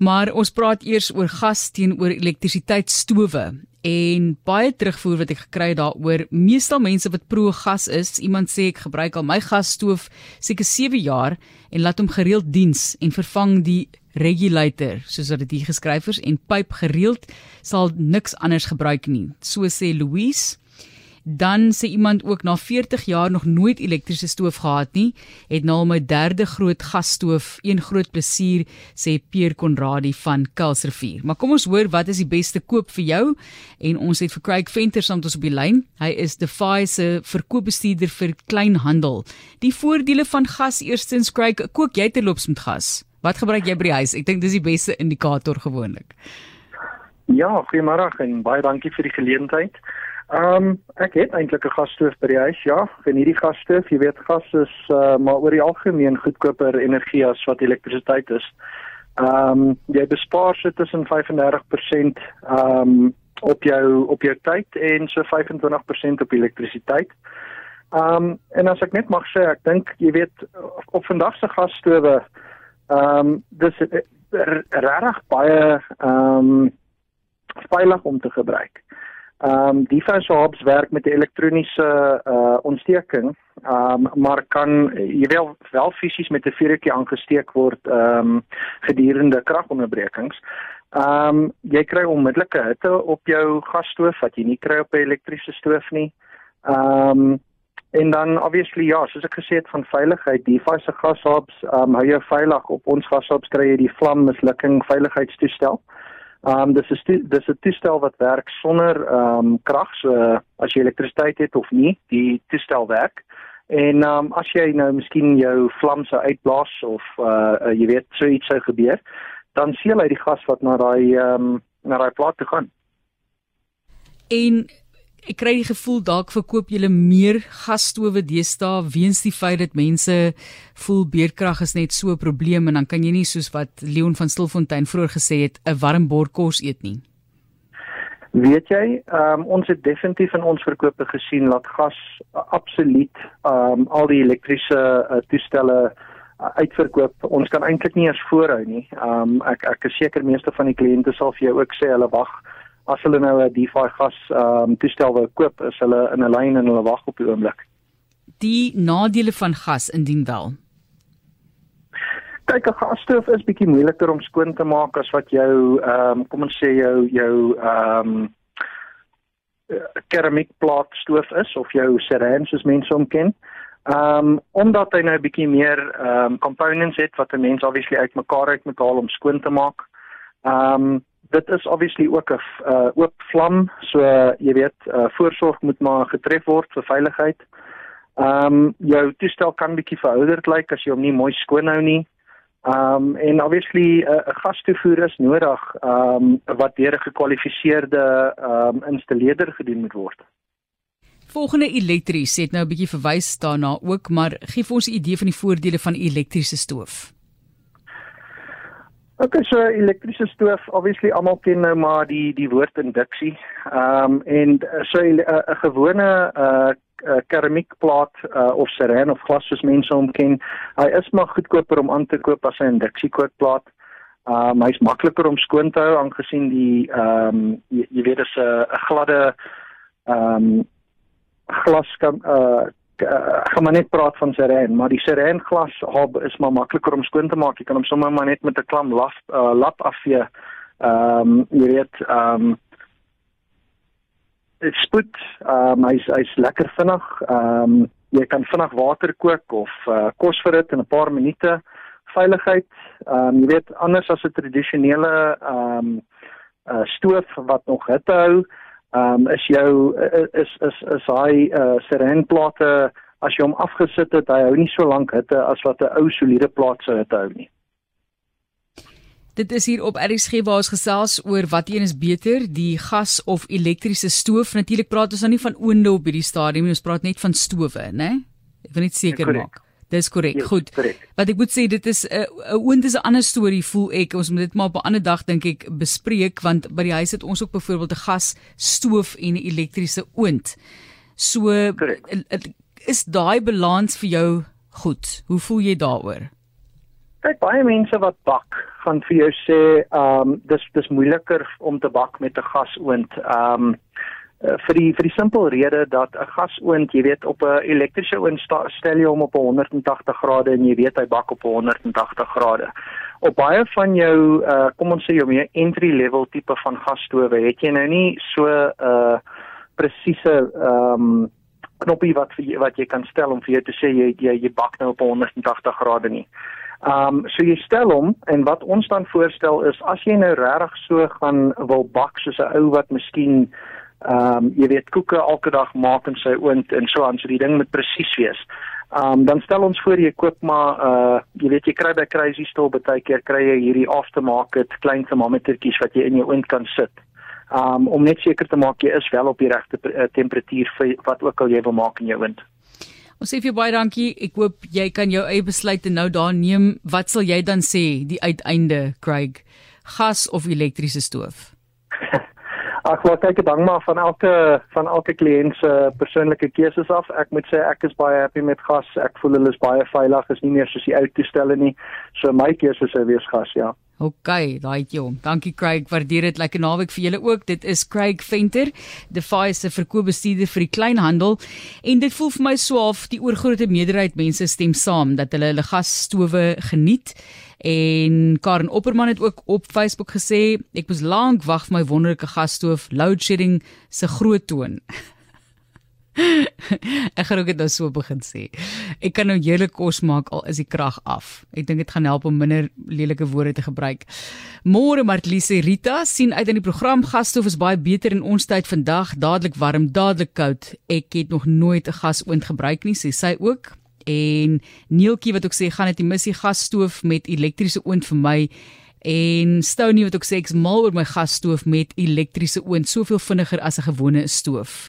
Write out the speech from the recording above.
Maar ons praat eers oor gas teenoor elektrisiteitsstowe en baie terugvoer wat ek gekry het daaroor. Meestal mense wat pro gas is, iemand sê ek gebruik al my gasstoof seker 7 jaar en laat hom gereeld diens en vervang die regulator soos wat dit hier geskryf is en pyp gereeld sal niks anders gebruik nie. So sê Louise Dan sê iemand ook na 40 jaar nog nooit elektriese stoof gehad nie, het nou my derde groot gasstoof, een groot plesier, sê Pierre Conradie van Kelsrivier. Maar kom ons hoor wat is die beste koop vir jou? En ons het vir Craig Venter saam met ons op die lyn. Hy is Defy se verkoopbestuurder vir kleinhandel. Die voordele van gas eerstens Craig, kook jy terloops met gas? Wat gebruik jy by die huis? Ek dink dis die beste indikator gewoonlik. Ja, goeiemôre en baie dankie vir die geleentheid. Ehm um, ek het eintlik 'n gasstoof by die huis, ja. En hierdie gasstoof, jy weet, gas is uh, maar oor die algemeen goedkoper energie as wat elektrisiteit is. Ehm um, jy bespaar so tussen 35% ehm um, op jou op jou tyd en so 25% op elektrisiteit. Ehm um, en as ek net mag sê, ek dink jy weet op vandag se gasstowe ehm um, dis eh, regtig baie ehm um, veilig om te gebruik. Ehm um, die Fashobs werk met 'n elektroniese uh ontsteking. Ehm um, maar kan jy wel wel fisies met 'n vuurtjie aangesteek word ehm um, gedurende kragonderbrekings. Ehm um, jy kry onmiddellike hitte op jou gasstoof wat jy nie kry op 'n elektriese stoof nie. Ehm um, en dan obviously ja, soos ek gesê het van veiligheid, die Fashobs gashobs ehm um, hou jou veilig op ons gashobs kry jy die vlam mislukking veiligheidstoestel. Ehm um, dis 'n dis 'n toestel wat werk sonder ehm um, krag, so as jy elektrisiteit het of nie, die toestel werk. En ehm um, as jy nou miskien jou vlam sou uitblaas of uh, uh jy weet so iets sou gebeur, dan seël hy die gas wat na daai ehm um, na daai plaas toe gaan. En ek kry die gevoel dalk verkoop julle meer gasstowe deesdae weens die feit dat mense voel beerkrag is net so 'n probleem en dan kan jy nie soos wat Leon van Stilfontein vroeër gesê het 'n warm bord kos eet nie. Weet jy, um, ons het definitief in ons verkope gesien dat gas uh, absoluut um, al die elektriese uh, toestelle uh, uitverkoop. Ons kan eintlik nie eens voorhou nie. Um, ek ek is seker meeste van die kliënte sal vir jou ook sê hulle wag as hulle nou 'n DeFi gas ehm um, toestel wil koop, is hulle in 'n lyn en hulle wag op die oomblik. Die nadele van gas indien wel. Kyk, 'n gasstoof is bietjie moeiliker om skoon te maak as wat jou ehm um, kom ons sê jou jou ehm um, keramiekplaat stoof is of jou sereen soos mense hom ken. Ehm um, omdat hy nou 'n bietjie meer ehm um, components het wat 'n mens obviously uitmekaar uit moet haal om skoon te maak. Ehm um, dit is obviously ook 'n uh, oop vlam, so uh, jy weet, uh, voorsorg moet maar getref word vir veiligheid. Ehm um, jou toestel kan bietjie verouderd lyk like, as jy hom nie mooi skoon hou nie. Ehm um, en obviously 'n uh, gastoevoer is nodig ehm um, wat deur 'n gekwalifiseerde ehm um, installeerder gedoen moet word. Volgende elektries het nou 'n bietjie verwys daarna ook, maar gee vir ons 'n idee van die voordele van elektriese stoof. Ek okay, so elektriese stoof, obviously almal ken nou maar die die woord induksie. Ehm um, en so 'n uh, gewone uh keramiekplaat uh, of sereen of glas soos mense hom ken, hy is maar goedkoper om aan te koop as 'n induksiekookplaat. Ehm um, hy's makliker om skoon te hou aangesien die ehm um, jy, jy weet dis 'n gladde ehm um, glas kan uh uh, gaan maar net praat van sereen, maar die sereen glas hob is maar makliker om skoon te maak. Jy kan hom sommer maar net met 'n klam lap uh, lap afvee. Ehm um, jy weet ehm um, dit spoed, ehm um, hy's hy's lekker vinnig. Ehm um, jy kan vinnig water kook of uh, kos vir dit in 'n paar minute. Veiligheid, ehm um, jy weet anders as 'n tradisionele ehm um, uh, stoof wat nog hitte hou ehm um, is jou is is is hy uh, serenplate as jy hom afgesit het, hy hou nie so lank hitte as wat 'n ou soliede plaat sou hitte hou nie. Dit is hier op RSG waar ons gesels oor wat een is beter, die gas of elektriese stoof. Natuurlik praat ons nou nie van oonde op hierdie stadium nie, ons praat net van stowe, né? Ek wil net seker ja, maak. Dis korrek. Ja, Goed. Correct. Wat ek moet sê, dit is 'n uh, 'n oond is 'n ander storie voel ek. Ons moet dit maar op 'n ander dag dink ek bespreek want by die huis het ons ook byvoorbeeld 'n gas stoof en 'n elektriese oond. So correct. is daai balans vir jou goed? Hoe voel jy daaroor? Kyk, baie mense wat bak, gaan vir jou sê, ehm um, dis dis moeiliker om te bak met 'n gasoond. Ehm um, uh, vir die vir die simpel rede dat 'n gasoond, jy weet, op 'n elektriese oond stel jy hom op 180 grade en jy weet hy bak op 180 grade. Op baie van jou uh kom ons sê jou meer entry level tipe van gasstowe het jy nou nie so 'n uh, presiese ehm um, knoppie wat vir, wat jy kan stel om vir jou te sê jy jy, jy bak nou op 180 grade nie. Ehm um, so jy stel hom en wat ons dan voorstel is as jy nou regtig so gaan wil bak soos 'n ou wat miskien ehm um, jy weet koeke elke dag maak in sy oond en so aan so die ding moet presies wees. Ehm um, dan stel ons voor jy koop maar uh jy weet jy kry by Crazy Store baie keer kry jy hierdie aftermarket klein thermometertjies wat jy in jou oond kan sit. Um om net seker te maak jy is wel op die regte uh, temperatuur vir wat ook al jy wil maak in jou oond. Ons sê vir baie dankie. Ek hoop jy kan jou eie besluite nou daar neem. Wat sal jy dan sê die uiteinde, Craig? Gas of elektriese stoof? Ag, wat kyk ek bang maar van elke van elke kliënt se persoonlike keuses af. Ek moet sê ek is baie happy met gas. Ek voel hulle is baie veilig. Is nie meer soos die ou toestelle nie. So my keuse sou wees gas, ja. OK, daai jy hom. Dankie Craig, waardeer dit. Lekker naweek vir julle ook. Dit is Craig Venter, Defy se verkoopbestuurder vir die kleinhandel. En dit voel vir my of die oorgrootste meerderheid mense stem saam dat hulle hulle gasstowe geniet. En Karen Opperman het ook op Facebook gesê, ek moes lank wag vir my wonderlike gasstoof, load shedding se groot toon. ek gaan ook dit nou so begin sê. Ek kan nou heerlik kos maak al is die krag af. Ek dink dit gaan help om minder lelike woorde te gebruik. Môre Martlise Rita sien uit in die program gasstof is baie beter in ons tyd vandag, dadelik warm, dadelik koud. Ek het nog nooit 'n gasoond gebruik nie, sê sy ook. En Neeltjie wat ook sê gaan dit die missie gasstoof met elektriese oond vir my en Stony wat ook sê ek's mal oor my gasstoof met elektriese oond, soveel vinniger as 'n gewone stoof.